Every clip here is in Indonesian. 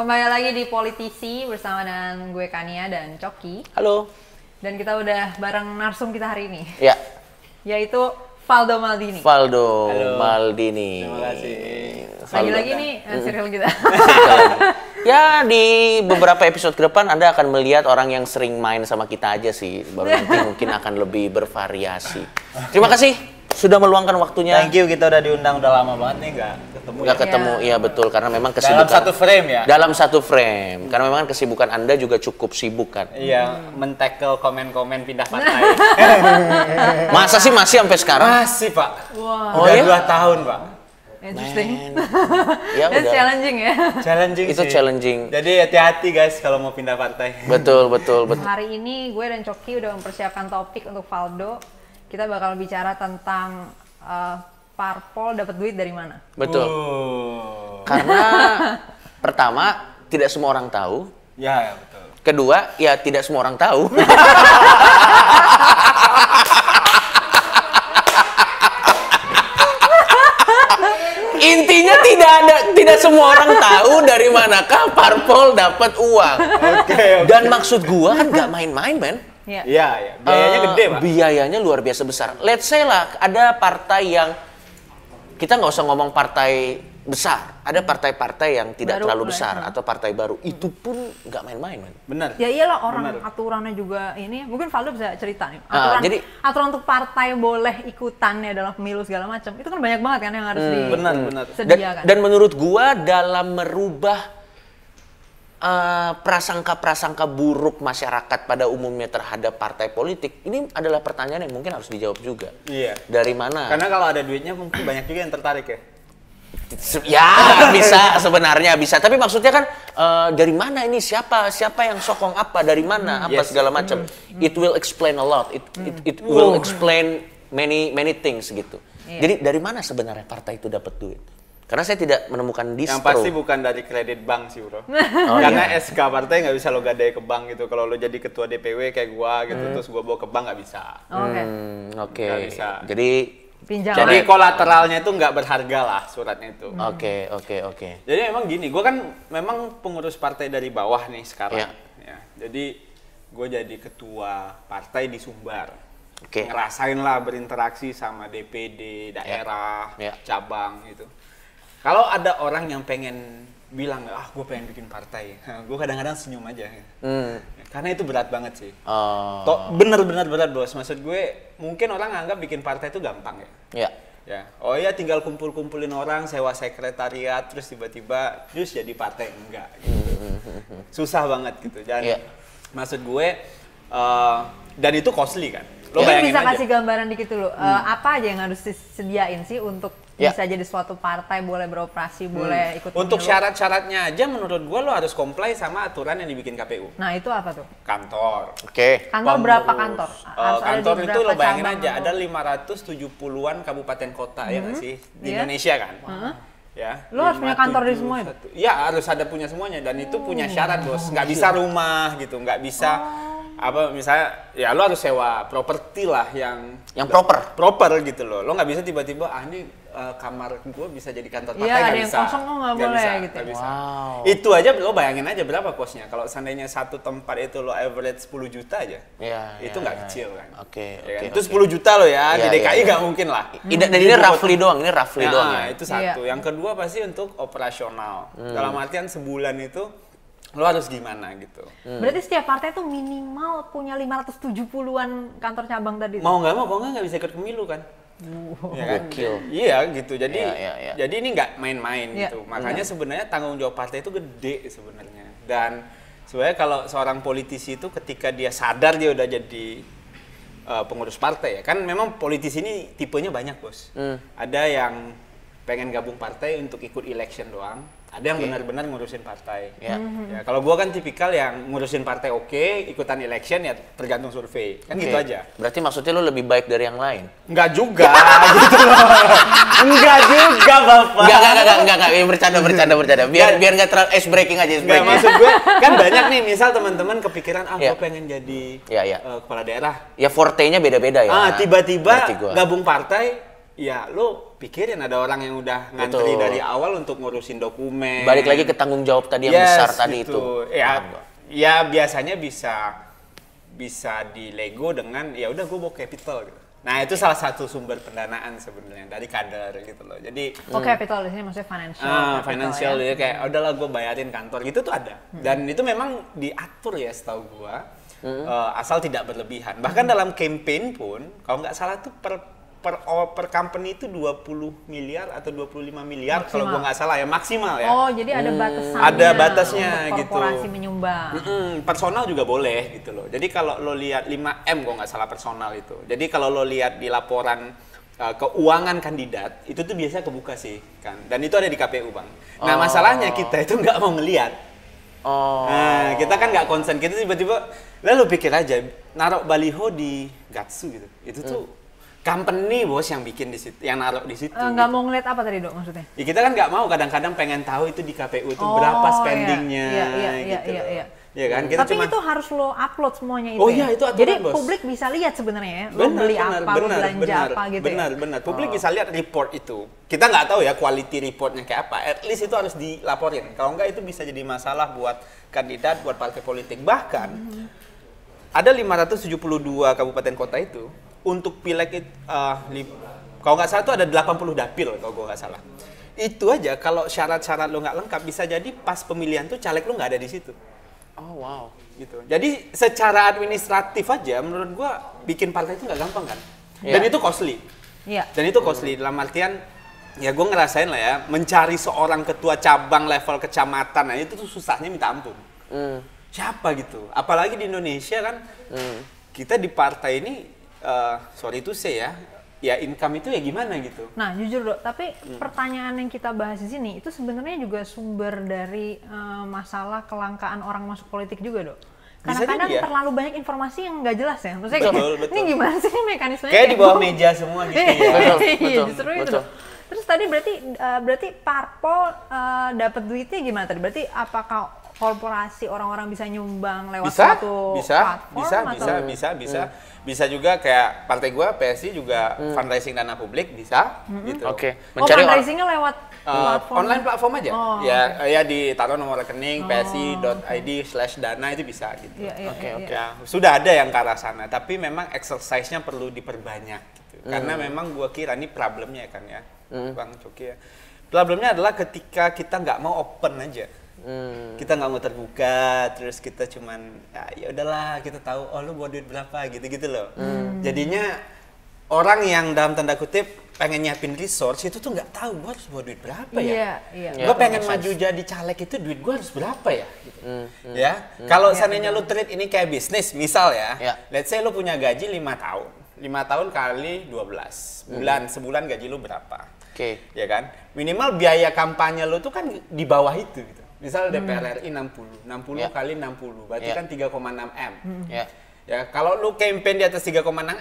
Kembali lagi di Politisi bersama dengan gue Kania dan Coki. Halo. Dan kita udah bareng narsum kita hari ini, Ya, yaitu Valdo Maldini. Valdo Halo. Maldini. Terima kasih. Lagi-lagi nih eh, serial kita. Ya, di beberapa episode ke depan Anda akan melihat orang yang sering main sama kita aja sih. Baru nanti mungkin akan lebih bervariasi. Terima kasih sudah meluangkan waktunya. Thank you kita udah diundang udah lama banget nih nggak ketemu. Nggak ya. ketemu, iya betul. Karena memang Dalam kesibukan. satu frame ya. Dalam satu frame. Karena memang kesibukan Anda juga cukup sibuk kan. Iya, men-tackle komen-komen pindah partai. Masa sih masih sampai sekarang? Masih pak. Wah, Oh, udah iya? dua tahun pak. interesting. Ya That's udah. challenging ya. Challenging Itu sih. challenging. Jadi hati-hati guys kalau mau pindah partai. Betul, betul, betul. Hari ini gue dan Coki udah mempersiapkan topik untuk Valdo. Kita bakal bicara tentang eh, parpol dapat duit dari mana. Betul. Uh. Karena pertama tidak semua orang tahu, Ya, ya betul. kedua ya tidak semua orang tahu. Intinya tidak ada tidak semua orang tahu dari manakah parpol dapat uang. Oke, oke. Dan maksud gua kan nggak main-main, men. Iya. Iya, iya. Biayanya Eh, gede pak. Biayanya luar biasa besar. Let's say lah, ada partai yang kita nggak usah ngomong partai besar, ada partai-partai yang tidak Baru terlalu lah, besar ya. atau partai baru. Itu pun nggak main-main, men. Bener. Ya iyalah orang Bener. aturannya juga ini. Mungkin Valdo bisa cerita nih. Ah, Aturan, jadi- aturan untuk partai boleh ikutannya dalam pemilu segala macam. Itu kan banyak banget kan yang harus Hmm, bener. Dan, dan menurut gua dalam merubah eh, prasangka-prasangka buruk masyarakat pada umumnya terhadap partai politik, ini adalah pertanyaan yang mungkin harus dijawab juga. Iya. Dari mana? Karena kalau ada duitnya mungkin banyak juga yang tertarik ya. Ya bisa sebenarnya bisa, tapi maksudnya kan eh, dari mana ini siapa siapa yang sokong apa dari mana apa Yes. segala macam. It will explain a lot. It it, it will explain many many things gitu. Iya. Jadi dari mana sebenarnya partai itu dapat duit? Karena saya tidak menemukan distro. Yang pasti bukan dari kredit bank sih bro. Oh, Karena SK partai nggak bisa lo gadai ke bank gitu. Kalau lo jadi ketua DPW kayak gua gitu, terus gua bawa ke bank nggak bisa. Oke. Hmm, Oke. Nggak bisa. Jadi Pinjam. Jadi kolateralnya itu nggak berharga lah suratnya itu. oke oke oke. Jadi memang gini, gua kan memang pengurus partai dari bawah nih sekarang. Iya. Ya, jadi gue jadi ketua partai di Sumbar. Oke. Ngerasain lah berinteraksi sama DPD, daerah, Iya. cabang gitu. Kalau ada orang yang pengen bilang, ah gue pengen bikin partai, gue kadang-kadang senyum aja. Hmm. Karena itu berat banget sih. Oh, Toh bener-bener berat bos. Maksud gue mungkin orang anggap bikin partai itu gampang ya. ya. Ya, oh iya tinggal kumpul-kumpulin orang, sewa sekretariat, terus tiba-tiba terus jadi partai enggak gitu. Susah banget gitu. Dan Iya. maksud gue eh, dan itu costly kan. Lo bayangin bisa aja. Hmm. kasih gambaran dikit dulu. Eh, apa aja yang harus disediain sih untuk Ya. bisa jadi suatu partai boleh beroperasi, boleh ikut Hmm. Untuk syarat-syaratnya aja menurut gue lo harus comply sama aturan yang dibikin KPU. Nah, itu apa tuh? Kantor. Oke. Kantor Pengurus. berapa kantor? Di kantor itu lo bayangin aja atau- ada 570-an kabupaten kota ya nggak sih di Iya. Indonesia kan. Ya. Lo harus punya kantor di semua itu? Iya harus ada punya semuanya dan itu punya syarat bos. Nggak bisa rumah gitu, nggak bisa apa misalnya ya lo harus sewa properti lah yang Yang proper. proper gitu loh. Lo nggak bisa tiba-tiba ah ini eh, kamar gue bisa jadi kantor partai Iya, nggak ada yang bisa. kosong, oh, nggak boleh bisa, gitu. bisa. Wow. Itu aja lo bayangin aja berapa kosnya. Kalau seandainya satu tempat itu lo average 10 juta aja. Ya, itu ya, nggak ya. kecil kan. Oke, Ya kan? oke, Itu. 10 juta lo ya. Iya, di DKI iya, nggak iya. mungkin lah. I- Dan ini roughly doang, ini roughly Ya, doang ya. itu satu. Iya. Yang kedua pasti untuk operasional. Hmm. Dalam artian sebulan itu lo harus gimana gitu. Hmm. Berarti setiap partai tuh minimal punya 570-an kantor cabang tadi. tuh? Mau nggak mau, kok nggak nggak bisa ikut pemilu kan? Ya kan? Gokil. Iya gitu. Jadi Iya, iya, iya. jadi ini nggak main-main Iya. gitu. Makanya sebenarnya tanggung jawab partai itu gede sebenarnya. Dan sebenarnya kalau seorang politisi itu ketika dia sadar dia udah jadi uh, pengurus partai ya kan memang politisi ini tipenya banyak bos. Hmm. Ada yang pengen gabung partai untuk ikut election doang. Ada yang Oke. benar-benar ngurusin partai. Ya. Ya, kalau gua kan tipikal yang ngurusin partai oke, ikutan election ya tergantung survei. Kan gitu Oke. aja. Berarti maksudnya lu lebih baik dari yang lain? Enggak juga gitu loh. Enggak juga, Bapak. Enggak, enggak, enggak, enggak, enggak, bercanda, bercanda, bercanda. Biar biar enggak terlalu ice breaking aja, ice maksud gue kan banyak nih misal teman-teman kepikiran ah Iya. gue pengen jadi Iya, iya. eh, kepala daerah. Ya forte-nya beda-beda ya. ah, tiba-tiba gua. gabung partai, ya lo pikirin ada orang yang udah ngantri Betul. dari awal untuk ngurusin dokumen. Balik lagi ke tanggung jawab tadi yang Yes, besar tadi gitu. itu. Ya, ya biasanya bisa bisa di Lego dengan ya udah gue bawa capital gitu. Nah itu salah satu sumber pendanaan sebenarnya dari kader gitu loh. Jadi Oh capital di sini maksudnya financial. ah, capital financial ya. ya kayak udahlah gue bayarin kantor gitu tuh ada. Dan itu memang diatur ya setahu gue. eh, asal tidak berlebihan. Bahkan dalam campaign pun kalau nggak salah tuh per per oh, per company itu 20 miliar atau 25 miliar kalau gue Maksimal. nggak salah ya maksimal ya. Oh jadi ada batasannya. Ada batasnya untuk gitu. Korporasi menyumbang. Mm-mm, personal juga boleh gitu loh. Jadi kalau lo lihat 5M kok nggak salah personal itu. Jadi kalau lo lihat di laporan uh, keuangan kandidat itu tuh biasanya kebuka sih kan. Dan itu ada di KPU bang. Nah Oh. masalahnya kita itu nggak mau ngelihat. Oh. Nah kita kan nggak konsen. Kita tiba-tiba lalu pikir aja naruh baliho di Gatsu gitu. Itu tuh company bos yang bikin di situ, yang naruh di situ. Eh, Nggak gitu. mau ngeliat apa tadi dok maksudnya? Ya kita kan nggak mau kadang-kadang pengen tahu itu di KPU itu Oh, berapa iya. spendingnya Iya, iya, iya, gitu iya, iya. Ya kan kita Tapi cuma itu harus lo upload semuanya itu. Oh ya? iya, itu aturan, Jadi Bos. publik bisa lihat sebenarnya ya. Lo beli apa, lo belanja apa gitu benar, ya. benar. Publik bisa lihat report itu. Kita nggak tahu ya quality reportnya kayak apa. At least itu harus dilaporin. Kalau nggak itu bisa jadi masalah buat kandidat, buat partai politik. Bahkan Mhm. ada 572 kabupaten kota itu untuk pileg itu, eh, li- kalau nggak salah itu ada 80 dapil kalau gue nggak salah. Itu aja kalau syarat-syarat lo nggak lengkap bisa jadi pas pemilihan tuh caleg lo nggak ada di situ Oh wow. gitu. Jadi secara administratif aja menurut gua bikin partai itu nggak gampang kan. Dan Iya. itu costly. Iya. Dan itu costly dalam artian ya gue ngerasain lah ya mencari seorang ketua cabang level kecamatan nah itu tuh susahnya minta ampun. Hmm. Siapa gitu? Apalagi di Indonesia kan kita di partai ini eh, sorry itu say ya ya income itu ya gimana gitu. Nah, jujur dok, tapi Hmm. pertanyaan yang kita bahas di sini itu sebenarnya juga sumber dari eh, masalah kelangkaan orang masuk politik juga dok. Kadang-kadang jadi ya. terlalu banyak informasi yang nggak jelas ya. Maksudnya Betul, kayak, betul. ini gimana sih ini mekanismenya? Kayak di bawah meja semua gitu ya. Iya, Betul, iya, betul, justru itu betul. dok. Terus tadi berarti eh, berarti parpol eh, dapat duitnya gimana tadi? Berarti apakah korporasi orang-orang bisa nyumbang lewat bisa suatu bisa platform bisa atau? bisa bisa bisa bisa juga kayak partai gua PSI juga fundraising dana publik bisa gitu Oke. Oh, Mencari orang. fundraisingnya lewat Uh, platform online platform aja Oh, ya ya ditaruh nomor rekening psi.id slash dana itu bisa gitu Iya, iya, Oke, iya, oke. iya. ya sudah ada yang ke arah sana tapi memang exercise-nya perlu diperbanyak gitu. karena memang gua kira ini problemnya kan ya bang Coki ya problemnya adalah ketika kita nggak mau open aja Hmm. kita nggak mau terbuka terus kita cuman ya, ya udahlah kita tahu oh lu bawa duit berapa gitu gitu loh jadinya orang yang dalam tanda kutip pengen nyiapin resource itu tuh nggak tahu gua harus bawa duit berapa ya? Iya, iya. Iya, gue pengen maju jadi caleg itu duit gue harus berapa ya? Gitu. Hmm, ya kalau seandainya lu treat ini kayak bisnis misal ya Ya. let's say lu punya gaji lima tahun lima tahun kali 12 bulan sebulan gaji lu berapa? Oke. ya kan? Minimal biaya kampanye lu tuh kan di bawah itu gitu misal DPR RI 60 60 Ya. kali 60 berarti Ya. kan 3,6 m Ya. Ya, kalau lu campaign di atas 3,6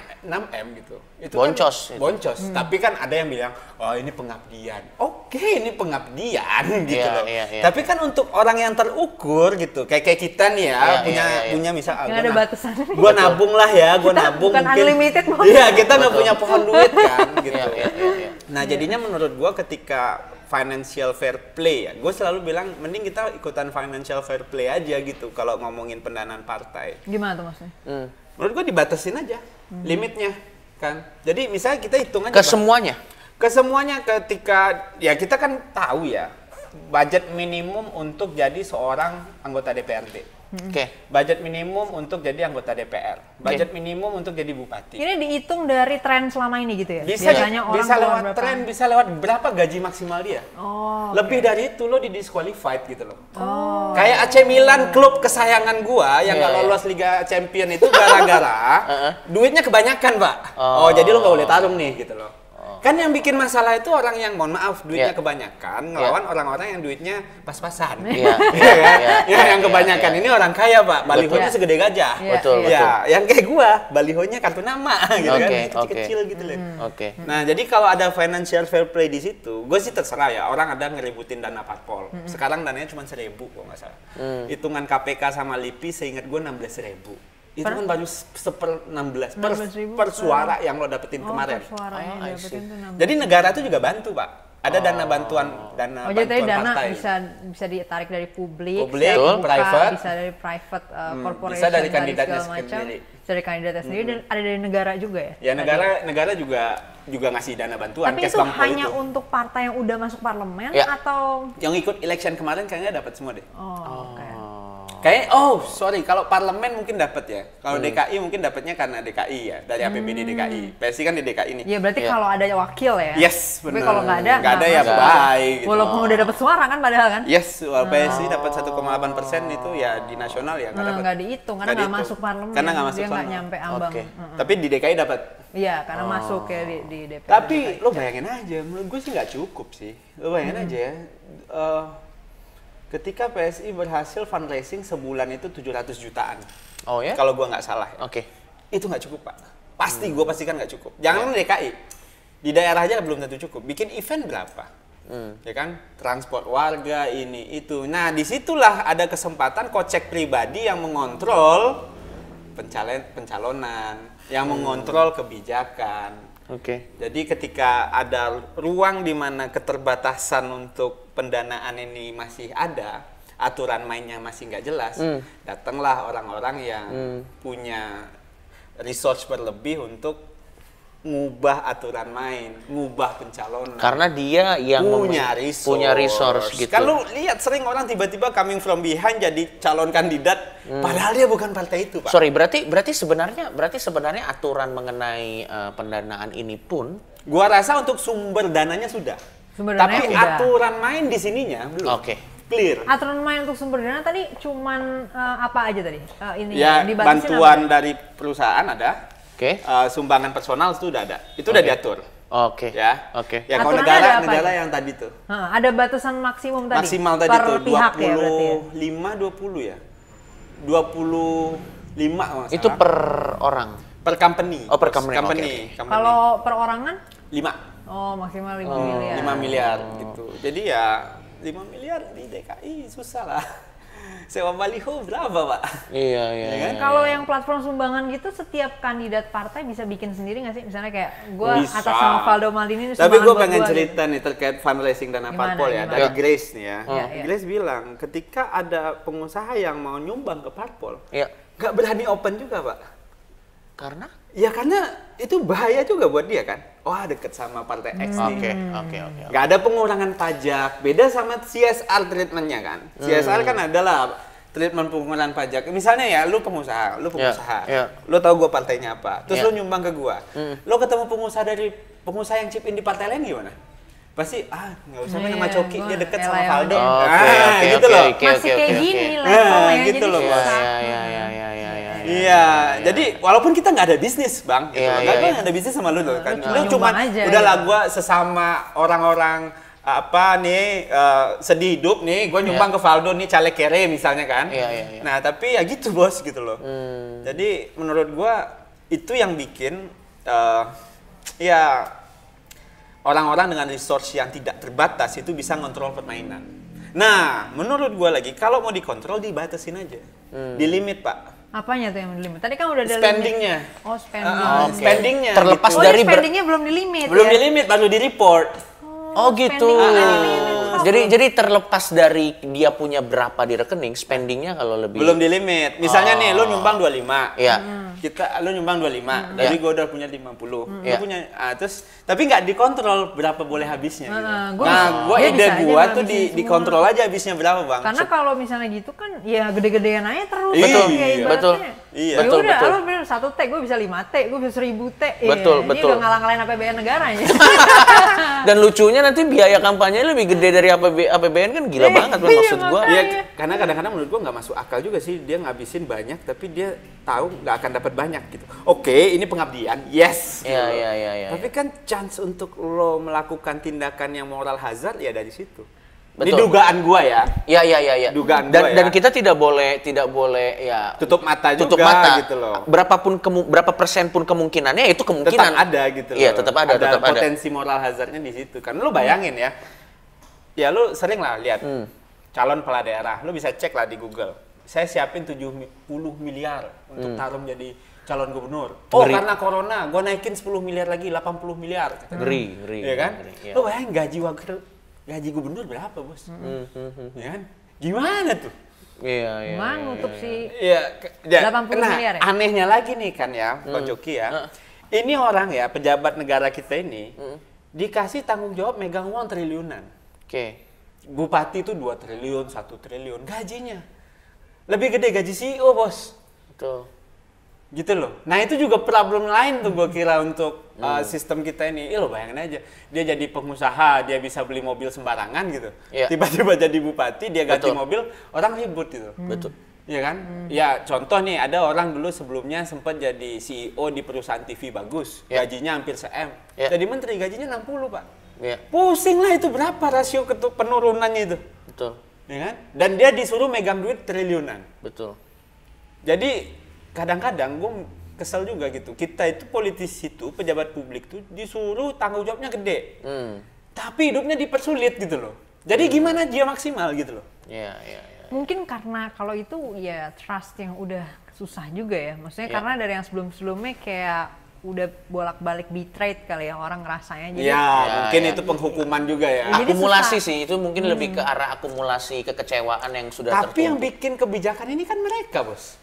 M gitu. Itu Boncos Kan, itu. boncos. Tapi kan ada yang bilang, "Oh, ini pengabdian." Oke, ini pengabdian gitu Iya, loh. iya, iya. Tapi kan untuk orang yang terukur gitu, kayak kayak kita nih ya, Iya, punya iya, iya. punya misal ah, gua ada na- batasannya. Gua nabung lah ya, gua Kita nabung bukan mungkin. unlimited. Iya, kita nggak punya pohon duit kan gitu. Iya, iya. Nah, jadinya menurut gua ketika financial fair play ya, gue selalu bilang mending kita ikutan financial fair play aja gitu kalau ngomongin pendanaan partai Gimana tuh maksudnya? Hmm. menurut gua dibatasin aja limitnya kan jadi misalnya kita hitung aja Ke semuanya. ke semuanya ketika ya kita kan tahu ya budget minimum untuk jadi seorang anggota DPRD Oke. budget minimum untuk jadi anggota DPR budget minimum untuk jadi bupati. Ini dihitung dari tren selama ini gitu ya? bisa Biasanya orang bisa lewat berapa? tren bisa lewat berapa gaji maksimal dia? Oh, lebih dari itu lo di disqualified gitu loh. Kayak AC Milan klub kesayangan gua yang Iya, nggak iya. lolos Liga Champion itu gara-gara duitnya kebanyakan pak. Oh, Oh. jadi lo nggak boleh tarung nih gitu loh kan yang bikin masalah itu orang yang mohon maaf duitnya Iya. kebanyakan ngelawan orang-orang yang duitnya pas-pasan Iya. Iya kan? Iya, ya iya, yang iya, kebanyakan iya. ini orang kaya pak balihonya Betul. segede gajah Iya, Betul, iya. ya yang kayak gua balihonya kartu nama gitu kan Oke, kecil-kecil oke. gitu loh Oke. Nah, jadi kalau ada financial fair play di situ, gue sih terserah ya. Orang ada ngeributin dana parpol. Sekarang dananya cuma seribu kok nggak salah. Hitungan KPK sama LIPI seingat gue 16 ribu. Itu kan baru seper 16 per, 16.000 per per- suara yang lo dapetin Oh, kemarin. per suara yang Oh, I dapetin tuh 16. Jadi negara tuh juga bantu, Pak. Ada dana bantuan dana Oh, jadi tadi bantuan dana partai. bisa bisa ditarik dari publik, Publik, bisa terbuka, private. bisa dari private uh, Hmm, corporation, bisa dari tadi kandidatnya segala macam, sendiri. bisa dari kandidatnya sendiri dan ada dari negara juga ya. Ya negara negara juga juga ngasih dana bantuan Tapi itu hanya itu. untuk partai yang udah masuk parlemen Ya. atau Yang ikut election kemarin kayaknya dapat semua deh. oh, oke. Kayak oh sorry kalau parlemen mungkin dapat ya. Kalau Hmm. DKI mungkin dapatnya karena DKI ya dari APBD DKI. PSI kan di DKI nih. Ya berarti Ya. kalau ada wakil ya. Yes, Tapi benar. kalau nggak ada, nggak ada ya bye. Gitu. Walaupun udah dapat suara kan padahal kan. Yes, well, PSI dapat 1,8 persen itu ya di nasional ya nggak Nah, dapat. nggak dihitung karena nggak masuk parlemen. Karena nggak masuk Dia nggak parlemen. nyampe ambang. Oke. Mm-mm. Tapi di DKI dapat. Iya, karena masuk ya di, di DPR. Tapi DKI. lo bayangin aja, menurut gue sih nggak cukup sih. Lo bayangin aja ya. eh, ketika PSI berhasil fundraising sebulan itu 700 jutaan. Oh ya? Kalau gua nggak salah ya. Oke. Itu nggak cukup, Pak. Pasti gue pastikan nggak cukup. Jangan DKI. Di daerah aja belum tentu cukup. Bikin event berapa? Ya kan? Transport warga, ini, itu. Nah, di situlah ada kesempatan kocek pribadi yang mengontrol pencalen pencalonan, yang mengontrol kebijakan. Oke. Jadi ketika ada ruang di mana keterbatasan untuk pendanaan ini masih ada, aturan mainnya masih nggak jelas, datanglah orang-orang yang punya resource berlebih untuk ngubah aturan main, ngubah pencalonan. Karena dia yang punya resource. punya resource gitu. Lu lihat sering orang tiba-tiba coming from behind jadi calon kandidat, padahal dia bukan partai itu, Pak. Sorry, berarti berarti sebenarnya berarti sebenarnya aturan mengenai eh, pendanaan ini pun Gua rasa untuk sumber dananya sudah. Sumber Tapi dananya udah. aturan main di sininya belum. Oke. Clear. Aturan main untuk sumber dana tadi cuman eh, apa aja tadi? Eh, ini Ya, bantuan apa? dari perusahaan ada. Oke. eh, sumbangan personal itu udah ada. Itu udah Oke. diatur. Oke. Ya. Oke. Ya kalau Aturannya negara negara yang tadi tuh. Hah, ada batasan maksimum tadi. Maksimal tadi per tuh pihak ya berarti ya. 25 20 ya. 25 kalau Itu salah. per orang. per company. Oh, per company, Company, oke, company. Kalau perorangan? 5. Oh, maksimal 5 Oh, miliar. 5 miliar gitu. Jadi ya 5 miliar di DKI susah lah. Sewa baliho berapa, Pak? Iya, iya. Ya kan? iya, Kalau iya. yang platform sumbangan gitu, setiap kandidat partai bisa bikin sendiri nggak sih? Misalnya kayak gue atas nama Valdo Maldini ini Tapi gue pengen gua, cerita nih terkait fundraising dana parpol ya gimana? dari Ya. Grace nih ya. Iya, iya. Grace bilang ketika ada pengusaha yang mau nyumbang ke parpol, Iya. nggak berani open juga pak. Karena Ya karena itu bahaya juga buat dia kan. Wah deket sama partai X Hmm. nih. Oke, oke, oke. Nggak ada pengurangan pajak. Beda sama CSR treatmentnya kan. CSR kan adalah treatment pengurangan pajak. Misalnya ya, lu pengusaha, lu pengusaha, ya. lu tahu gua partainya apa, terus Ya. lu nyumbang ke gua, lu ketemu pengusaha dari pengusaha yang chip in di partai lain gimana? Pasti ah nggak usah main sama Iya, Coki, dia deket sama ya Valdo. udah. Oke, ah, oke, gitu oke, loh. oke, Masih oke, kayak gini Nah, levelnya, gitu jadi loh, Iya, susah. iya, iya, iya, iya, iya, iya. Iya, jadi walaupun kita nggak ada bisnis, bang, gitu Iya, iya, iya. nggak ada bisnis sama lu loh, kan. Lu cuma udahlah gitu. gua sesama orang-orang apa nih eh, sedih hidup nih, gua nyumbang ke Valdo nih caleg kere misalnya kan. Iya, iya, iya. Nah tapi ya gitu bos gitu loh. Hmm. Jadi menurut gua itu yang bikin eh, ya orang-orang dengan resource yang tidak terbatas itu bisa ngontrol permainan. Nah, menurut gua lagi kalau mau dikontrol dibatasin aja, Hmm. di limit pak. Apanya tuh yang di limit? Tadi kan udah ada limit. Spendingnya. Oh, spending. Ah, Oke. spendingnya Terlepas gitu. oh, dari ber- spendingnya belum di limit belum ya? di limit baru di report Oh gitu. nggak di limit. Jadi jadi terlepas dari dia punya berapa di rekening, spendingnya kalau lebih belum di limit misalnya Oh. nih lo nyumbang 25 Iya. Kita lo nyumbang 25 dari Iya. gua udah punya 50 lo Iya. punya ah, terus tapi nggak dikontrol berapa boleh habisnya gitu. Heeh, gua nah bisa- gua dia ide gua tuh di semua. dikontrol aja habisnya berapa bang Karena kalau misalnya gitu kan ya gede-gedean aja terus. Betul, ya, iya. ibaratnya. betul. Iya. Ya Betul, udah, betul. lo bener satu T, gue bisa 5 T, gue bisa 1000 T. Iya, Betul, ini betul. udah ngalang-ngalain APBN negara ya. Dan lucunya nanti biaya kampanye lebih gede dari APB, APBN kan gila Iya, banget Bang, iya, maksud gua. makanya. Iya, karena kadang-kadang menurut gua nggak masuk akal juga sih dia ngabisin banyak tapi dia tahu nggak akan dapat banyak gitu. Oke, ini pengabdian, yes. Iya, gitu. iya, iya, iya. Tapi kan chance untuk lo melakukan tindakan yang moral hazard ya dari situ. Betul. Ini dugaan gua ya. Ya ya ya ya. Dugaan dan gua ya. dan kita tidak boleh tidak boleh ya Tutup mata tutup juga mata gitu loh. Berapapun kemu, berapa persen pun kemungkinannya itu Tetap kemungkinan ada gitu loh. Iya, tetap ada, tetap ada. potensi moral hazardnya di situ. Kan lo bayangin ya. Ya lo sering lah lihat Hmm. calon kepala daerah. Lo bisa cek lah di Google. saya siapin 70 miliar untuk taruh jadi calon gubernur. Oh, Ngeri. karena corona, gue naikin 10 miliar lagi, 80 miliar. Ngeri, ngeri. Iya kan? ngeri, iya. Lo bayangin gaji wakil, gaji gubernur berapa, Bos? Hmm, hmm, hmm. Ya kan? Gimana tuh? Iya, iya. Emang iya, nutup iya. si Iya, ke- ya, 80 nah, miliar ya? Anehnya lagi nih kan ya, Hmm. Pak Joki ya. Ini orang ya, pejabat negara kita ini, Hmm. dikasih tanggung jawab megang uang triliunan. Oke. Bupati itu 2 triliun, 1 triliun, gajinya. Lebih gede gaji CEO, Bos. Betul. Gitu loh. Nah itu juga problem lain tuh gue kira untuk uh, sistem kita ini. Ih lo bayangin aja, dia jadi pengusaha, dia bisa beli mobil sembarangan gitu. Iya. Tiba-tiba jadi bupati, dia ganti Betul. mobil, orang ribut gitu. Betul. Iya kan? Ya contoh nih, ada orang dulu sebelumnya sempat jadi CEO di perusahaan TV bagus, Ya. gajinya hampir se-M. Ya. Jadi menteri gajinya 60 pak. Iya, Pusing lah itu berapa rasio penurunannya itu. betul. Ya kan? Dan dia disuruh megang duit triliunan. Betul. Jadi kadang-kadang gue kesel juga gitu. Kita itu politisi itu pejabat publik tuh disuruh tanggung jawabnya gede, Hmm. tapi hidupnya dipersulit gitu loh. Jadi gimana dia maksimal gitu loh? Iya, iya, iya. Mungkin karena kalau itu ya trust yang udah susah juga ya. Maksudnya Ya. karena dari yang sebelum-sebelumnya kayak udah bolak-balik betrayed kali ya orang rasanya. Jadi ya, mungkin ya. itu penghukuman juga ya. Jadi akumulasi susah. sih itu mungkin lebih ke arah akumulasi kekecewaan yang sudah Tapi yang bikin kebijakan ini kan mereka bos.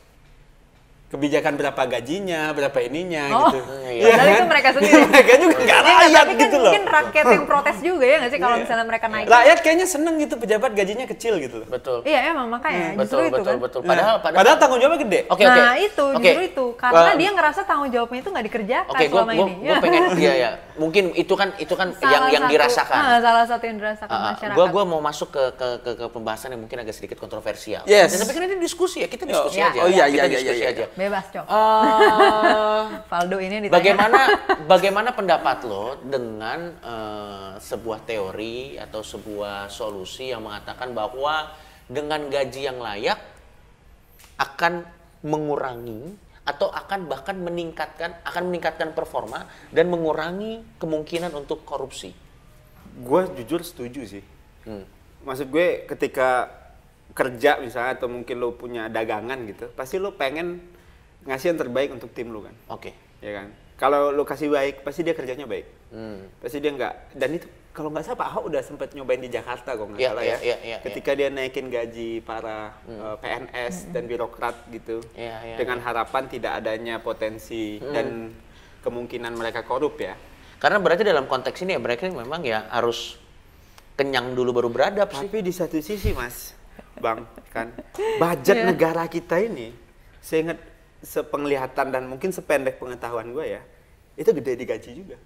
Kebijakan berapa gajinya, berapa ininya Oh, gitu. iya. padahal itu mereka sendiri. mereka juga nggak Ya, rakyat tapi kan gitu loh. mungkin rakyat yang protes juga ya nggak sih kalau Iya. misalnya mereka naik. Rakyat kayaknya seneng gitu pejabat gajinya kecil gitu loh. betul. Iya emang makanya betul, justru itu betul, kan. betul. Nah, Padahal, padahal, padahal tanggung jawabnya gede. Oke, oke. Nah itu Oke. justru itu karena Wah, dia ngerasa tanggung jawabnya itu nggak dikerjakan Oke, gue selama ini. gue pengen iya ya. Mungkin itu kan itu kan yang Salah yang satu- dirasakan. ah, salah satu yang dirasakan Uh, masyarakat. gue gua mau masuk ke, ke ke ke pembahasan yang mungkin agak sedikit kontroversial. Yes. Dan tapi kan ini diskusi ya, kita diskusi Ya. aja. Oh, iya, iya, iya, diskusi iya, iya. aja. Bebas cok. Eh, Faldo ini ditanya. bagaimana bagaimana pendapat lo dengan eh, sebuah teori atau sebuah solusi yang mengatakan bahwa dengan gaji yang layak akan mengurangi atau akan bahkan meningkatkan akan meningkatkan performa dan mengurangi kemungkinan untuk korupsi. Gue jujur setuju sih. Hmm. Maksud gue ketika kerja misalnya atau mungkin lo punya dagangan gitu, pasti lo pengen ngasih yang terbaik untuk tim lo kan, Oke. ya kan? Kalau lo kasih baik, pasti dia kerjanya baik. Hmm. Pasti dia nggak. Dan itu kalau nggak salah Pak Ahok udah sempat nyobain di Jakarta kok nggak Iya, salah iya, ya. iya, iya, ketika dia naikin gaji para eh, PNS dan birokrat gitu, Iya, iya, dengan harapan tidak adanya potensi dan kemungkinan mereka korup ya. Karena berarti dalam konteks ini ya mereka memang ya harus kenyang dulu baru beradab sih. Tapi di satu sisi mas, bang, kan budget Iya. negara kita ini, saya ingat sepenglihatan dan mungkin sependek pengetahuan gue ya, itu gede digaji juga.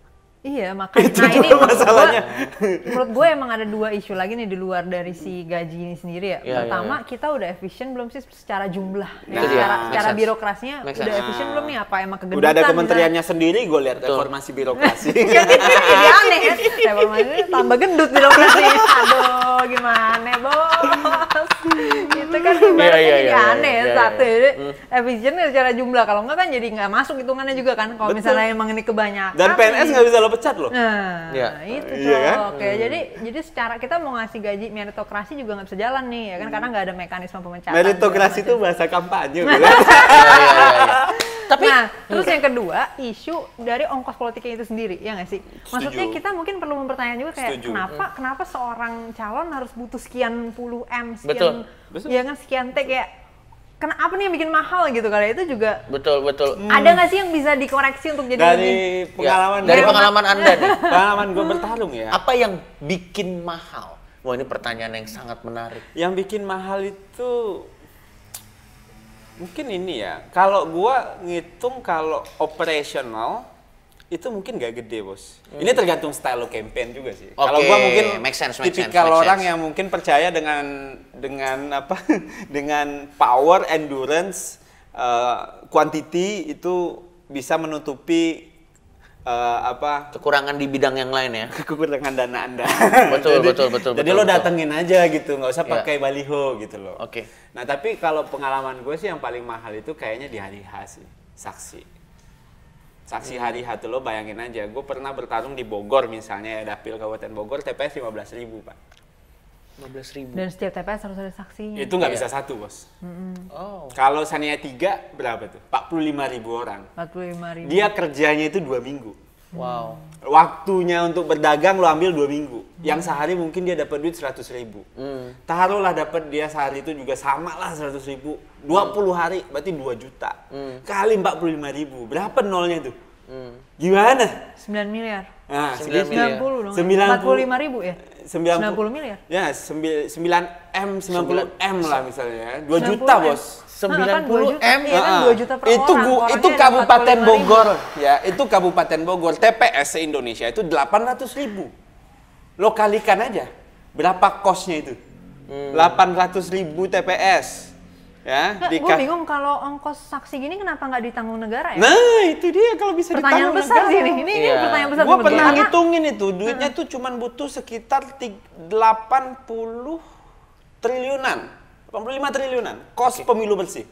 Iya makanya. Itu nah ini masalahnya. gua- menurut gue emang ada dua isu lagi nih di luar dari si gaji ini sendiri ya. Iya, iya, Pertama kita udah efisien belum sih secara jumlah. Ya, Nah, secara make secara sense. birokrasinya Make udah sense. efisien belum nih apa emang kegendutan? Udah ada misalnya? kementeriannya sendiri, gue lihat reformasi birokrasi. Itu kan jadi aneh kan. Reformasi tambah gendut birokrasi. Aduh gimana bos. Kan ibaratnya Iya, iya, jadi iya, aneh iya, iya, satu. iya. Jadi efisien secara jumlah. Kalau enggak kan jadi nggak masuk hitungannya juga kan. Kalau misalnya emang ini kebanyakan. Dan PNS nggak bisa lo pecat loh. Nah, Iya. itu Iya kan? cok. Oke, jadi jadi secara kita mau ngasih gaji meritokrasi juga nggak bisa jalan nih, ya kan? Karena nggak ada mekanisme pemecatan. Meritokrasi itu bahasa kampanye. Iya, iya, iya, iya. Tapi nah, terus yang kedua, isu dari ongkos politiknya itu sendiri, ya nggak sih? Maksudnya Setuju. kita mungkin perlu mempertanyakan juga kayak Setuju. kenapa kenapa seorang calon harus butuh sekian puluh m, sekian, Betul. Betul. ya kan sekian t kayak kenapa nih yang bikin mahal gitu kali itu juga betul betul. ada nggak sih yang bisa dikoreksi untuk jadi Hmm. Dari lebih pengalaman Ya, dari pengalaman Anda nih. pengalaman gue bertarung ya. Apa yang bikin mahal? Wah, ini pertanyaan yang sangat menarik. Yang bikin mahal itu mungkin ini ya. Kalau gua ngitung kalau operational itu mungkin gak gede bos. Ini tergantung style lo campaign juga sih. Kalau Hmm. Oke, gua mungkin make sense, make tipikal sense, make orang sense. yang mungkin percaya dengan dengan apa dengan power, endurance, uh, quantity itu bisa menutupi uh, apa Kekurangan di bidang yang lain ya. kekurangan dana anda. Betul, betul, betul, Jadi betul, lo betul. datengin aja gitu, nggak usah Ya. pakai baliho gitu loh. Oke. Nah tapi kalau pengalaman gue sih yang paling mahal itu kayaknya di hari H sih, saksi. Saksi Hmm. hari H tuh lo bayangin aja, gue pernah bertarung di Bogor misalnya ya, dapil Kabupaten Bogor, TPS 15 ribu pak. 15 ribu. Dan setiap TPS harus ada saksinya. Itu nggak Iya. bisa satu, Bos. Oh. Kalau Sania 3 berapa tuh? 45 ribu orang. 45 ribu. Dia kerjanya itu dua minggu. Wow. Waktunya untuk berdagang lo ambil dua minggu. Yang sehari mungkin dia dapat duit 100 ribu. Hmm. Taruhlah dapat dia sehari itu juga sama lah 100 ribu. 20 hari berarti 2 juta. Kali 45 ribu. Berapa nolnya tuh? Hmm. Gimana? 9 miliar. Nah, 9 segitu. miliar. 90 dong. 90. 45 ribu ya? 90 90 miliar. Ya, 9 M, 90 M lah misalnya. 2 90 juta. Bos. Nah, kan 2 juta. 90 M. Iya kan Ah, 2 juta per itu orang. gu- itu Kabupaten 45 ribu. Bogor ya itu Kabupaten Bogor TPS se Indonesia itu 800 ribu lo kalikan aja berapa kosnya itu 800 ribu TPS ya Nggak, gue bingung kalau ongkos saksi gini kenapa nggak ditanggung negara ya? nah itu dia kalau bisa pertanyaan ditanggung besar negara. sih ini. Ini, ini Iya. pertanyaan besar Gua buat pernah Karena- ngitungin itu duitnya tuh cuman butuh sekitar tig- 80 triliunan 85 triliunan kos pemilu bersih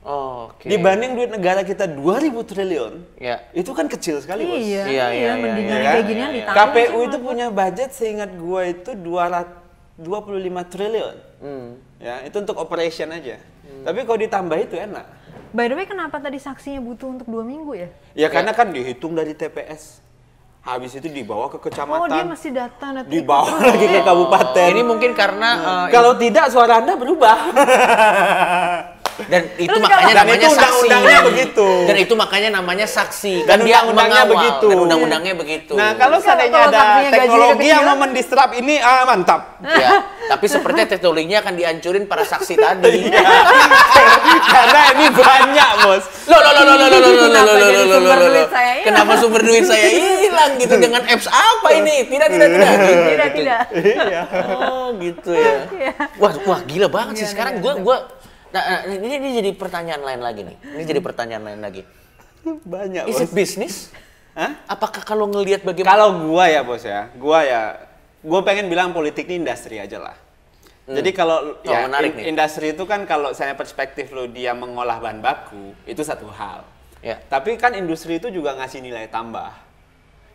Oh, Oke. dibanding duit negara kita 2000 triliun Ya. itu kan kecil sekali bos Iya, Iya, iya, iya, mendingan iya, iya, kayak iya, ginian iya. ditanggung. KPU itu punya budget seingat gua itu 225 triliun. Hmm. Ya, itu untuk operation aja. Tapi kalau ditambah itu enak. By the way, kenapa tadi saksinya butuh untuk dua minggu ya? Ya karena kan dihitung dari TPS. Habis itu dibawa ke Oh, dia kecamatan, masih data data dibawa lagi ke kabupaten. Ini mungkin karena eh, kalau tidak suara Anda berubah. dan itu Terus makanya Dan namanya itu saksi. undang-undangnya begitu. Dan itu makanya namanya saksi. Dan kan dia undang-undangnya mengawal. begitu. Dan undang-undangnya begitu. Nah, kalau seandainya ada teknologi yang mau mendistrap ini, ah mantap. ya, tapi sepertinya teknologinya akan dihancurin para saksi tadi. Iya. Karena ini banyak, Bos. Loh, loh, loh, loh, loh, loh, loh, loh, Kenapa loh, loh, sumber loh, loh, duit loh. saya hilang? Kenapa sumber duit saya hilang gitu dengan apps apa ini? Tidak, tidak, tidak. Gitu, Tidak, gitu. tidak. Iya. Oh, gitu ya. Wah, wah gila banget sih sekarang gua gua nah, nah, ini, ini jadi pertanyaan lain lagi nih. Ini jadi pertanyaan lain lagi. Banyak, Is it business? Hah? Apakah kalau ngelihat bagaimana Kalau gua ya bos ya, gua ya, gua pengen bilang politik ini industri aja lah. Jadi kalau Oh, ya menarik in- nih. industri itu kan kalau saya perspektif lo dia mengolah bahan baku itu satu hal. Ya. Tapi kan industri itu juga ngasih nilai tambah.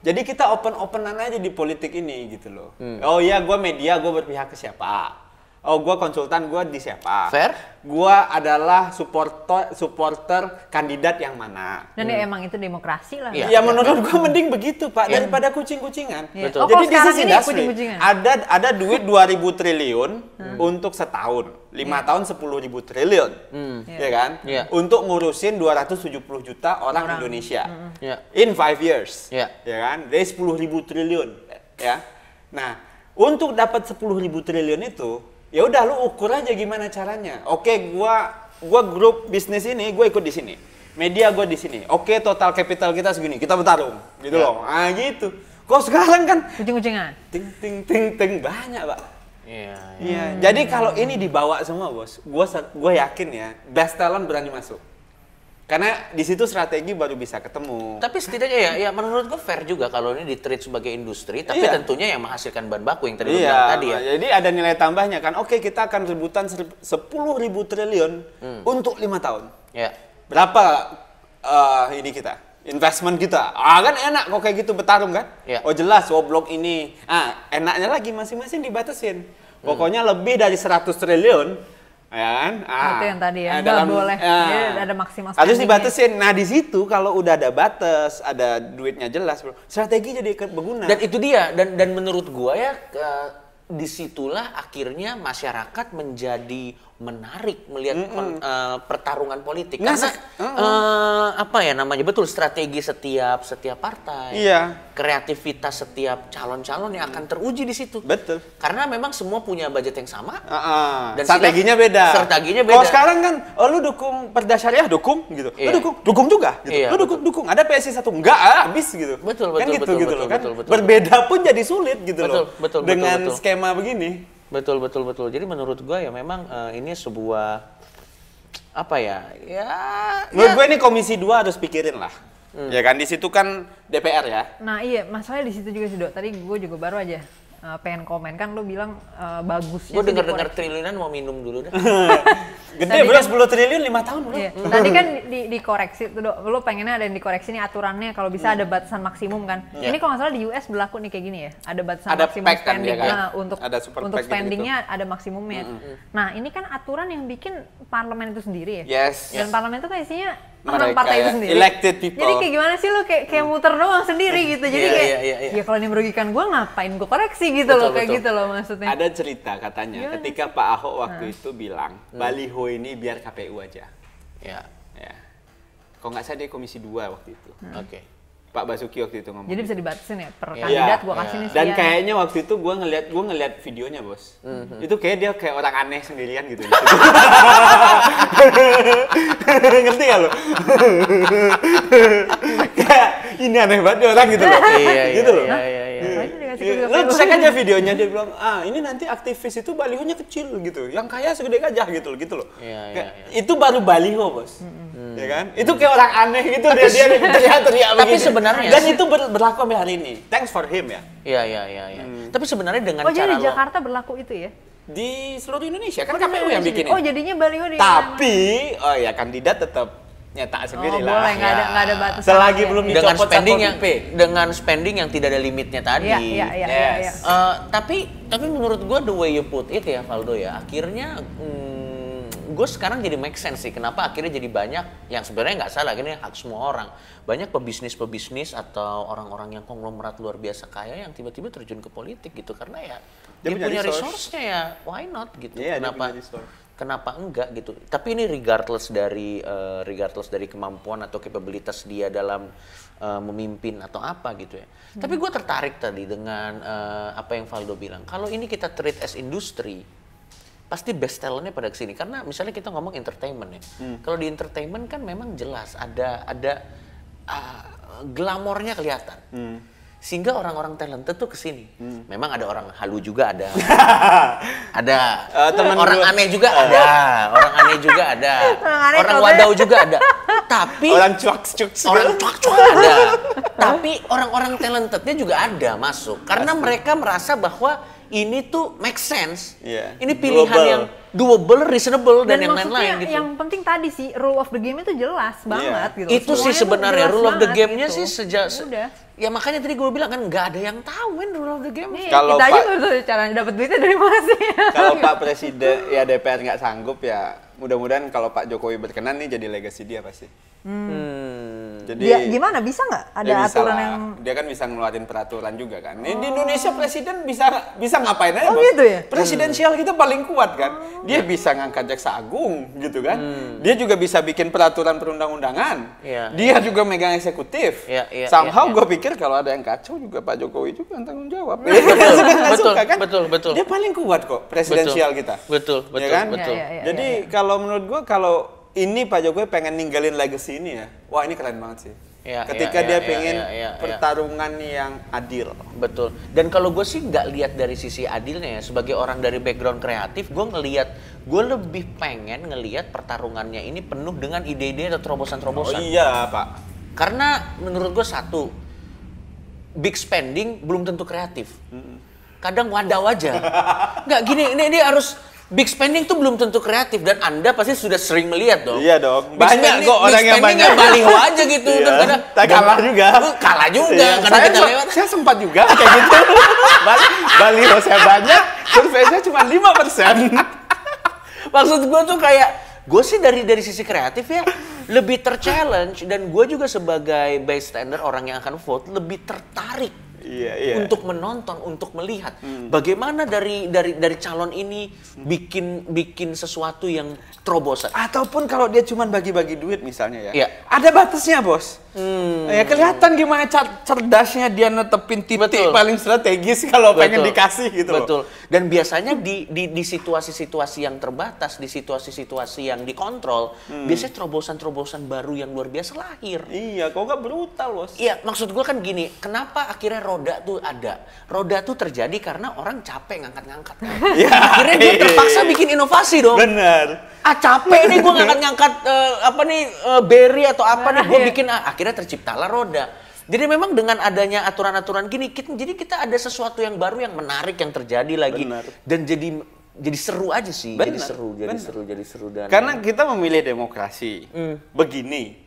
Jadi kita open-openan aja di politik ini gitu loh. Hmm. Oh iya, gua media, gua berpihak ke siapa? Oh, gua konsultan, gua di siapa? Fair. Gua adalah supporter supporter kandidat yang mana? Dan ya emang itu demokrasi lah. Iya. Ya, menurut gua mending begitu pak daripada kucing-kucingan. Iya. Betul. Oh, Jadi is ini industry. kucing-kucingan. Ada ada duit 2000 triliun untuk setahun, lima tahun 10 ribu triliun, ya kan? Iya. Untuk ngurusin 270 juta orang, Indonesia. Ya. In five years, Iya. ya kan? Dari 10 ribu triliun, ya. Nah, untuk dapat 10 ribu triliun itu, ya udah lu ukur aja gimana caranya. Oke, gua gua grup bisnis ini, gue ikut di sini. Media gue di sini. Oke, total capital kita segini. Kita bertarung, gitu Ya. loh. Ah, gitu. Kok sekarang kan Kucing-kucingan. ting ting ting ting banyak, Pak. Iya. Iya. Jadi kalau ini dibawa semua, Bos, gua sa- gua yakin ya, best talent berani masuk. Karena di situ strategi baru bisa ketemu. Tapi setidaknya ya, ya menurut gue fair juga kalau ini di-treat sebagai industri, tapi Iya. tentunya yang menghasilkan bahan baku yang tadi lu bilang Iya, tadi ya. jadi ada nilai tambahnya kan. Oke, kita akan rebutan ser- 10 ribu triliun Hmm. untuk lima tahun. Ya. Berapa eh, ini kita? Investment kita. Ah kan enak kok kayak gitu bertarung kan? Iya. Oh jelas, oh blok ini. Ah, enaknya lagi masing-masing dibatasin. Hmm. Pokoknya lebih dari 100 triliun, ya kan? Ah, Itu yang tadi ya, ah, nggak boleh. ah, Jadi ada maksimal Harus dibatasin. Nah di situ kalau udah ada batas, ada duitnya jelas, bro. Strategi jadi ke- berguna. Dan itu dia dan dan menurut gua ya ke- di situlah akhirnya masyarakat menjadi menarik melihat pen- eh, pertarungan politik Nah, karena se- eh, apa ya namanya betul strategi setiap setiap partai Iya. kreativitas setiap calon-calon yang akan teruji di situ Betul. karena memang semua punya budget yang sama Ah, ah. Dan strateginya beda. strateginya Kalau beda. sekarang kan, oh lu dukung perda syariah dukung gitu. Iya. Lu dukung, dukung juga gitu. Iya, lu dukung, dukung. Ada PSI satu enggak, ah, habis gitu. Betul, kan betul, gitu betul, gitu betul, loh kan. betul, betul, Berbeda pun jadi sulit gitu Betul, loh. betul, betul, Dengan betul. skema begini. Betul betul betul. Jadi menurut gua ya memang eh, ini sebuah apa ya? Ya Menurut ya. gue ini komisi 2 harus pikirin lah. Hmm. Ya kan di situ kan DPR ya. Nah iya, masalahnya di situ juga sih dok. Tadi gue juga baru aja uh, pengen komen kan lo bilang uh, bagusnya. Gue sih dengar-dengar dikoreksi. triliunan mau minum dulu dah. Gede bro, kan- 10 triliun 5 tahun bro. Iya. Tadi kan di, dikoreksi tuh, Dok. Lo pengennya ada yang dikoreksi nih aturannya kalau bisa ada batasan maksimum kan. Iya. Ini kalau nggak salah di US berlaku nih kayak gini ya. Ada batasan Ada maksimum pack kan spending. dia kan? Nah, untuk Ada super untuk spendingnya ada maksimumnya. Nah, ini kan aturan yang bikin parlemen itu sendiri ya. Yes. Dan parlemen itu kan isinya orang Mereka partai itu ya, sendiri. elected people. Jadi kayak gimana sih lo kayak kayak muter doang sendiri gitu. Jadi Iya, kayak iya, iya, iya. ya kalau ini merugikan gua ngapain gua koreksi gitu Betul, loh kayak betul. gitu loh maksudnya. Ada cerita katanya Gimana ketika Pak Ahok waktu itu bilang baliho ini biar KPU aja. Ya, Ya. Kalau nggak salah dia komisi 2 waktu itu. oke. Pak Basuki waktu itu ngomong. Jadi bisa dibatasin ya per Iya. kandidat gua Iya. kasih nih Dan kayaknya waktu itu gue ngeliat gue ngeliat videonya bos. Mhm. Itu kayak dia kayak orang aneh sendirian gitu. Ngerti gak lo? kayak ini aneh banget orang gitu loh. Iya, iya, gitu loh. iya, iya, iya. Dikasih Iya, ke Lo KPU? cek aja videonya dia bilang, ah ini nanti aktivis itu balihonya kecil gitu, yang kaya segede gajah gitu loh, gitu loh. Iya, iya, iya. Itu baru baliho bos, ya kan? Itu kayak orang aneh gitu dia dia teriak-teriak Tapi begini. sebenarnya dan itu ber- berlaku sampai hari ini. Thanks for him ya. Iya, iya, iya, iya. Tapi sebenarnya dengan Oh jadi cara di lo Jakarta berlaku itu ya? Di seluruh Indonesia kan Oh, di KPU yang bikin Oh jadinya baliho di Tapi, oh ya kandidat tetap nyetak Oh sendiri boleh lah. nggak ada Ya. nggak ada batasan. Selagi ya. belum Iya. dengan dicopot spending yang PP. dengan spending yang tidak ada limitnya tadi. Iya iya iya. iya, Yes. iya. Eh, tapi tapi menurut gue the way you put it ya Valdo ya akhirnya hmm, gue sekarang jadi make sense sih kenapa akhirnya jadi banyak yang sebenarnya nggak salah akhirnya hak semua orang banyak pebisnis pebisnis atau orang-orang yang konglomerat luar biasa kaya yang tiba-tiba terjun ke politik gitu karena ya dia, Dia punya punya resource. resource-nya ya why not gitu Iya, dia kenapa punya resource. Kenapa enggak gitu. Tapi ini regardless dari eh, regardless dari kemampuan atau capabilitas dia dalam eh, memimpin atau apa gitu ya. Tapi gue tertarik tadi dengan eh, apa yang Valdo bilang. Kalau ini kita treat as industri pasti best talentnya pada ke sini karena misalnya kita ngomong entertainment ya. Kalau di entertainment kan memang jelas ada ada ah, glamornya kelihatan sehingga orang-orang talented tuh ke sini. Memang ada orang halu juga ada. Ada Eh, temen orang gua- aneh juga ada. Orang aneh juga ada. Orang aneh orang wadau juga ada. Tapi Orang cuak-cuak orang cuak-cuak ada. Tapi orang-orang talentednya juga ada masuk. Karena mereka merasa bahwa ini tuh make sense. Iya. ini pilihan Doable. yang doable reasonable dan, yang maksudnya lain-lain gitu yang penting tadi sih rule of the game itu jelas banget gitu. itu Semuanya sih sebenarnya rule of the game-nya gitu. sih sejak se- Udah. ya makanya tadi gue bilang kan nggak ada yang tahu kan rule of the game Nih, Kalau kita aja Pak- baru tahu caranya dapat duitnya dari mana sih? Kalau Pak Presiden ya DPR nggak sanggup ya mudah-mudahan kalau Pak Jokowi berkenan nih jadi legacy dia pasti. Hmm. Jadi Dia gimana bisa nggak ada bisa aturan lah. yang dia kan bisa ngeluarin peraturan juga kan. Ini Di Indonesia presiden bisa bisa ngapain aja, Oh, Bos. gitu ya? Presidensial kita paling kuat kan. Dia bisa ngangkat jaksa agung gitu kan. Dia juga bisa bikin peraturan perundang-undangan. Iya. Dia juga megang eksekutif. Iya, iya, Somehow iya, iya. gue pikir kalau ada yang kacau juga Pak Jokowi juga yang tanggung jawab. Betul, Suka nggak betul, suka kan? betul, betul. Dia paling kuat kok presidensial kita. betul Ya betul kan? betul Iya, iya, iya. Jadi kalau menurut gua kalau ini Pak Jokowi pengen ninggalin legacy ini ya, wah ini keren banget sih. Iya, Ketika iya, dia iya, pengen iya, iya, iya. pertarungan yang adil. Betul. Dan kalau gue sih nggak lihat dari sisi adilnya ya, sebagai orang dari background kreatif, gue ngelihat, gue lebih pengen ngelihat pertarungannya ini penuh dengan ide-ide atau Oh terobosan-terobosan. iya Pak. Karena menurut gue satu, big spending belum tentu kreatif. Kadang wadaw aja. Nggak gini, ini ini harus big spending tuh belum tentu kreatif dan anda pasti sudah sering melihat dong. Iya dong. Big Banyak spending- kok orang yang banyak. ya baliho aja gitu. Iya. Terus kadang- Tak kalah juga. Kalah juga Iya, karena saya, kita lewat. saya sempat juga kayak gitu. Bal baliho saya banyak, survei saya cuma 5%. Maksud gue tuh kayak gue sih dari dari sisi kreatif ya lebih terchallenge dan gue juga sebagai bystander orang yang akan vote lebih tertarik Iya, iya. Hmm. untuk menonton, untuk melihat bagaimana dari dari dari calon ini bikin bikin sesuatu yang terobosan. Ataupun kalau dia cuma bagi-bagi duit misalnya ya. Iya. Ada batasnya, Bos. Ya kelihatan gimana cer- cerdasnya dia netepin titik Betul. paling strategis kalau pengen Betul. dikasih gitu loh. Betul. Dan biasanya di di di situasi-situasi yang terbatas, di situasi-situasi yang dikontrol, Hmm. biasanya terobosan-terobosan baru yang luar biasa lahir. Iya, kok nggak brutal, Bos? Iya, maksud gua kan gini, kenapa akhirnya roda tuh ada? Roda tuh terjadi karena orang capek ngangkat-ngangkat. kan. Iya. akhirnya dia terpaksa bikin inovasi dong. Bener. Ah capek nih gua ngangkat-ngangkat eh, apa nih eh, berry atau apa nih, gua Iya. bikin ah, akhirnya terciptalah roda. Jadi memang dengan adanya aturan-aturan gini, kita, jadi kita ada sesuatu yang baru yang menarik yang terjadi lagi Benar. dan jadi jadi seru aja sih, jadi Benar, seru, jadi benar. seru, jadi seru dan Karena kita memilih demokrasi Hmm. begini.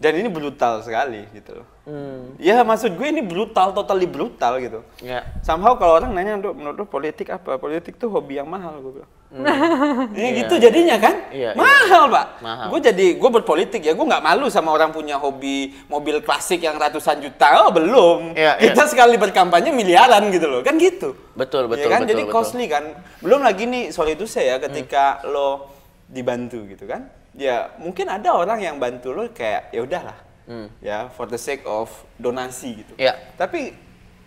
Dan ini brutal sekali gitu loh. Hmm. Ya maksud gue ini brutal, totally brutal gitu. ya Somehow kalau orang nanya, "Dok, menurut politik apa? Politik tuh hobi yang mahal, gue bilang. Ini Iya. gitu jadinya kan? Iya, iya. mahal, Pak. Mahal. Gue jadi, gue berpolitik ya, gue nggak malu sama orang punya hobi mobil klasik yang ratusan juta. Oh, belum. Iya, Kita sekali berkampanye miliaran gitu loh, kan gitu. betul Ya betul kan? betul Jadi betul. costly kan. Belum lagi nih, sorry itu saya ketika lo dibantu gitu kan. Ya, mungkin ada orang yang bantu lo kayak ya udahlah. Ya, for the sake of donasi gitu. Ya. Tapi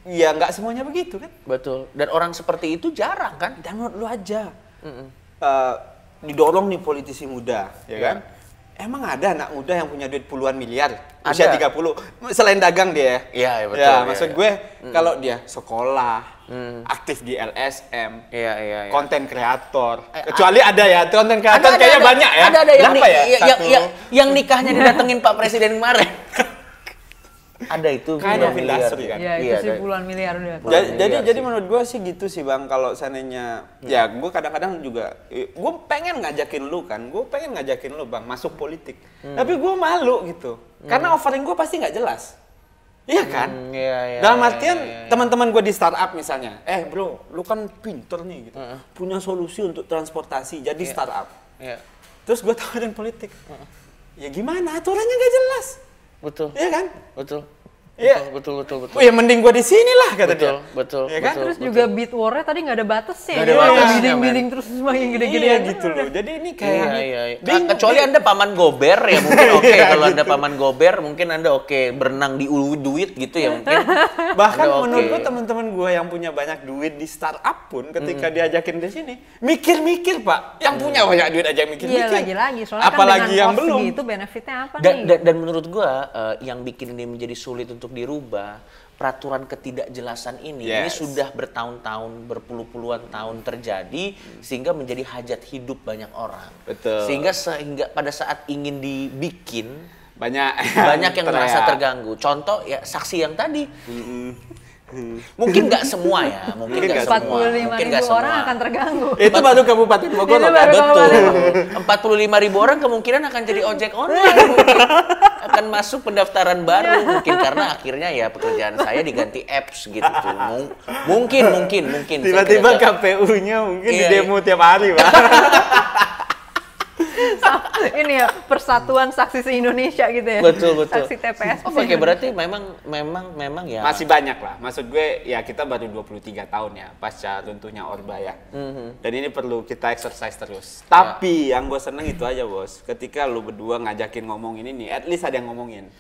ya nggak semuanya begitu kan. Betul. Dan orang seperti itu jarang kan? Dan menurut lu aja. eh, didorong nih politisi muda, ya Ya. kan? Emang ada anak muda yang punya duit puluhan miliar? Ada. Usia 30. Selain dagang dia. Iya, iya, betul, Ya, iya, maksud iya. gue kalau dia sekolah, aktif di LSM, Iya iya iya. konten kreator. Eh, Kecuali ada ya, konten kreator Ada, ada, kayaknya ada. banyak ya. Ada ada yang, ya? yang, yang, yang, yang nikahnya didatengin Pak Presiden kemarin. ada itu miliar. industry kan? Ya, itu Iya, sih ada. puluhan miliar udah. Puluhan jadi jadi, miliar jadi sih. menurut gue sih gitu sih bang kalau seandainya ya gue kadang-kadang juga gue pengen ngajakin lu kan gue pengen ngajakin lu bang masuk politik tapi gue malu gitu karena offering gue pasti nggak jelas iya kan? Hmm, iya, iya, dalam iya, artian iya, iya. teman-teman gue di startup misalnya eh bro lu kan pinter nih gitu. Punya solusi untuk transportasi jadi startup. Iya. terus gue tawarin politik. Ya gimana? Aturannya nggak jelas. Betul. iya kan? Betul. Iya. Betul betul betul. Oh ya mending gue di sini lah kata Betul, dia. betul, Iya kan? betul. Terus juga beat war-nya tadi nggak ada batasnya. Nggak ada Iya, batasnya, Bidding-bidding terus semakin gede-gede. Iya gitu loh. Jadi ini kayak Iya, iya, iya. bingung. Kecuali Anda paman gober ya mungkin oke. Iya, Kalau Anda gitu. paman gober mungkin Anda oke berenang di ulu duit gitu ya mungkin. Bahkan Anda oke. menurut gue teman-teman gue yang punya banyak duit di startup pun ketika diajakin ke sini mikir-mikir pak. Yang punya banyak duit aja Iya mikir-mikir. lagi-lagi. Soalnya Apalagi kan yang dengan belum. segitu benefitnya apa dan, nih? dan, dan menurut gua eh, yang bikin ini menjadi sulit untuk dirubah peraturan ketidakjelasan ini ini Yes. sudah bertahun-tahun berpuluh-puluhan tahun terjadi sehingga menjadi hajat hidup banyak orang Betul. sehingga sehingga pada saat ingin dibikin Banyak. banyak yang merasa terganggu contoh ya saksi yang tadi mungkin nggak semua ya mungkin nggak semua 45 mungkin ribu nggak semua orang akan terganggu. Itu baru Kabupaten Bogor Itu loh, baru kan? Betul. 45 ribu orang kemungkinan akan jadi ojek online. mungkin. akan masuk pendaftaran baru mungkin karena akhirnya ya pekerjaan saya diganti apps gitu tuh. Mung- Mungkin mungkin mungkin. Tiba-tiba. KPU-nya mungkin Iya, di iya. demo tiap hari pak. Ini ya persatuan saksi se-Indonesia gitu ya. Betul betul. Saksi TPS. Oh, Oke berarti memang memang memang ya. Masih banyak lah. Maksud gue ya kita baru 23 tahun ya pasca runtuhnya Orba ya. Mhm. Dan ini perlu kita exercise terus. Ya. Tapi yang gue seneng itu aja bos. Ketika lu berdua ngajakin ngomong ini nih, at least ada yang ngomongin.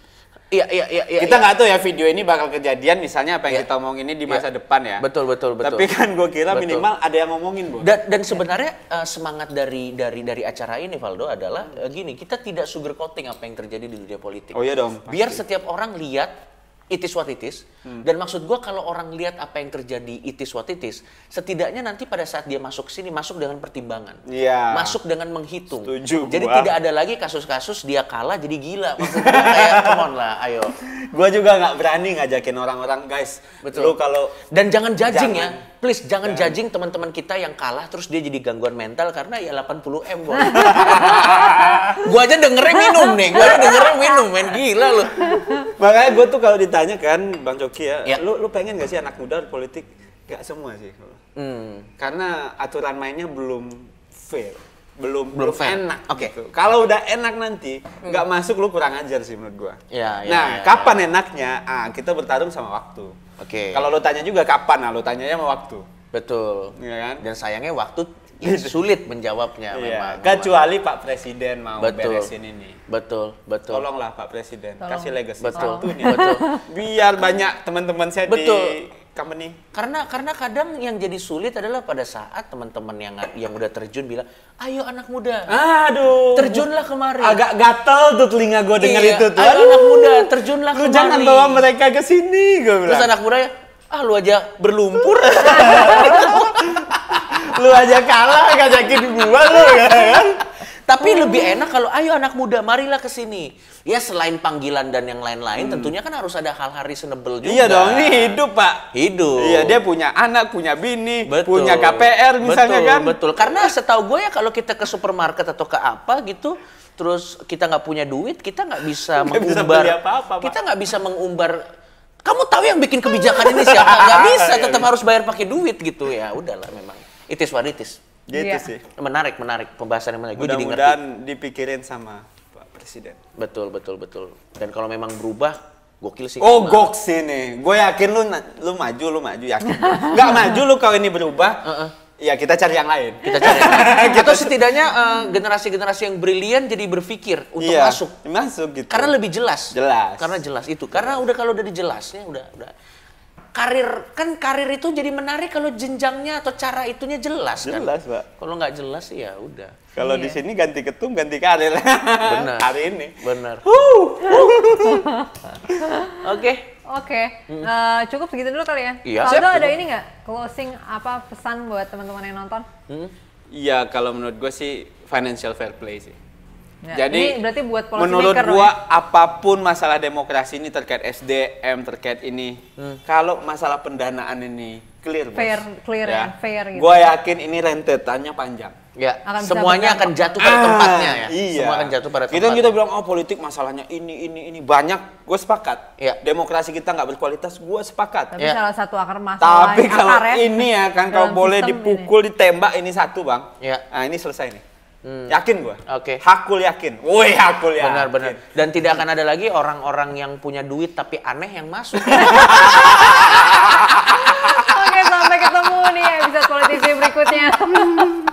Iya iya iya. iya, kita iya. nggak tahu ya video ini bakal kejadian misalnya apa yang Iya. kita omongin ini di masa Iya. depan ya. Betul betul betul. Tapi kan gue kira Betul. minimal ada yang ngomongin bos. Dan, dan sebenarnya eh, semangat dari dari dari acara ini Valdo adalah eh, gini, kita tidak sugarcoating apa yang terjadi di dunia politik. Oh iya dong, Biar pasti. setiap orang lihat it is what it is. Dan maksud gua kalau orang lihat apa yang terjadi it is what it is, setidaknya nanti pada saat dia masuk sini masuk dengan pertimbangan. Iya. Masuk dengan menghitung. Setuju Jadi gua. tidak ada lagi kasus-kasus dia kalah jadi gila. Maksud kayak come on lah, ayo. Gue juga nggak berani ngajakin orang-orang guys. Betul. Lu kalau Dan jangan judging Jangan. ya. Please jangan judging teman-teman kita yang kalah terus dia jadi gangguan mental karena ya 80 M gua aja dengernya minum nih, gua aja dengernya minum, main gila lu. Makanya gue tuh kalau ditanya kan, Bang Coki ya, Ya. lu lu pengen gak sih anak muda politik? Gak semua sih. Hmm. Karena aturan mainnya belum fair, belum Belum belum, enak. Oke. gitu. Kalau udah enak nanti, nggak masuk lu kurang ajar sih menurut gua. Ya, ya, nah, ya, kapan enaknya? Ah, kita bertarung sama waktu. Oke. Kalau lu tanya juga kapan? Nah, lu tanyanya sama waktu. Betul. Iya kan? Dan sayangnya waktu ya, sulit menjawabnya Iya. memang. Kecuali Pak Presiden mau Betul. beresin ini. Betul, betul. Tolonglah Pak Presiden, Tolong. kasih legacy Betul. satu nih. Betul. Biar banyak teman-teman saya Betul. di company. Karena karena kadang yang jadi sulit adalah pada saat teman-teman yang yang udah terjun bilang, "Ayo anak muda, Aduh. terjunlah kemari." Agak gatel tuh telinga gue denger Iya, itu tuh. ayo anak muda, terjunlah Lu kemari. jangan bawa mereka ke sini, gue Terus bilang. anak muda ya, ah lu aja berlumpur. Lu aja kalah ngajakin gua lu ya kan. Tapi lebih enak kalau ayo anak muda marilah ke sini. Ya selain panggilan dan yang lain-lain tentunya kan harus ada hal-hal reasonable juga. Iya dong, ini hidup pak. Hidup. Iya, dia punya anak, punya bini, Betul. punya KPR misalnya betul, kan. Betul, Karena setahu gue ya kalau kita ke supermarket atau ke apa gitu, terus kita nggak punya duit, kita nggak bisa bisa mengumbar. beli apa-apa, Pak. kita nggak bisa mengumbar. Kamu tahu yang bikin kebijakan ini siapa? Nggak bisa, Iya, tetap iya. harus bayar pakai duit gitu ya. Udahlah memang. It is what it is. Gitu Iya. sih. Menarik, menarik pembahasan yang menarik. Gue jadi ngerti. Mudah-mudahan dipikirin sama Pak Presiden. Betul, betul, betul. Dan kalau memang berubah, gokil sih. Oh, Memang. goks ini. Gue yakin lu lu maju, lu maju yakin. Gak maju lu kalau ini berubah. Ya kita cari yang lain. Kita cari. Atau setidaknya eh, generasi-generasi yang brilian jadi berpikir untuk Iya, masuk. Masuk gitu. Karena lebih jelas. Jelas. Karena jelas itu. Karena udah kalau udah dijelasnya udah udah karir kan karir itu jadi menarik kalau jenjangnya atau cara itunya jelas kan. Jelas, Pak. Kalau nggak jelas ya udah. Kalau Iya. di sini ganti ketum, ganti karir. Benar. Hari ini. Benar. Oke. Oke, eh, cukup segitu dulu kali ya. Iya. Siap. ada ini nggak closing apa pesan buat teman-teman yang nonton? Hmm. Iya, kalau menurut gue sih financial fair play sih. Ya, Jadi ini berarti buat menurut gua ya? apa pun masalah demokrasi ini terkait SDM terkait ini, kalau masalah pendanaan ini clear, Bos. Fair, clear ya, fair gitu. Gua yakin ini rentetannya panjang. Ya, Akan semuanya akan jatuh pada tempatnya ya. Iya. Semua akan jatuh pada kita tempatnya. kita bilang oh politik masalahnya ini ini ini banyak. Gue sepakat. Iya. Demokrasi kita nggak berkualitas. Gue sepakat. Tapi Ya. salah satu akar masalah Tapi akar kalau ya, ini ya kan kalau boleh dipukul, ditembak ini satu bang. Iya. Nah ini selesai nih. Hmm. Yakin gue. Oke. Okay. Hakul yakin. Woi, hakul ya. Benar, benar. Dan tidak akan ada lagi orang-orang yang punya duit tapi aneh yang masuk. Oke, sampai ketemu nih episode politisi berikutnya.